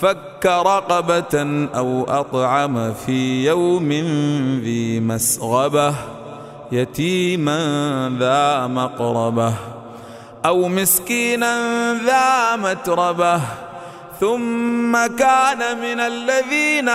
فك رقبة أو أطعم في يوم ذي مسغبة يتيما ذا مقربة أو مسكينا ذا متربة. ثم كان من الذين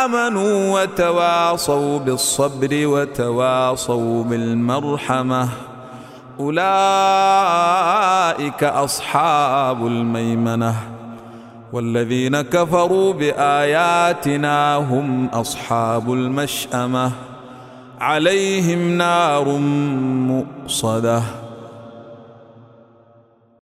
آمنوا وتواصوا بالصبر وتواصوا بالمرحمة. أولئك أصحاب الميمنة. والذين كفروا بآياتنا هم أصحاب المشأمة عليهم نار مؤصدة.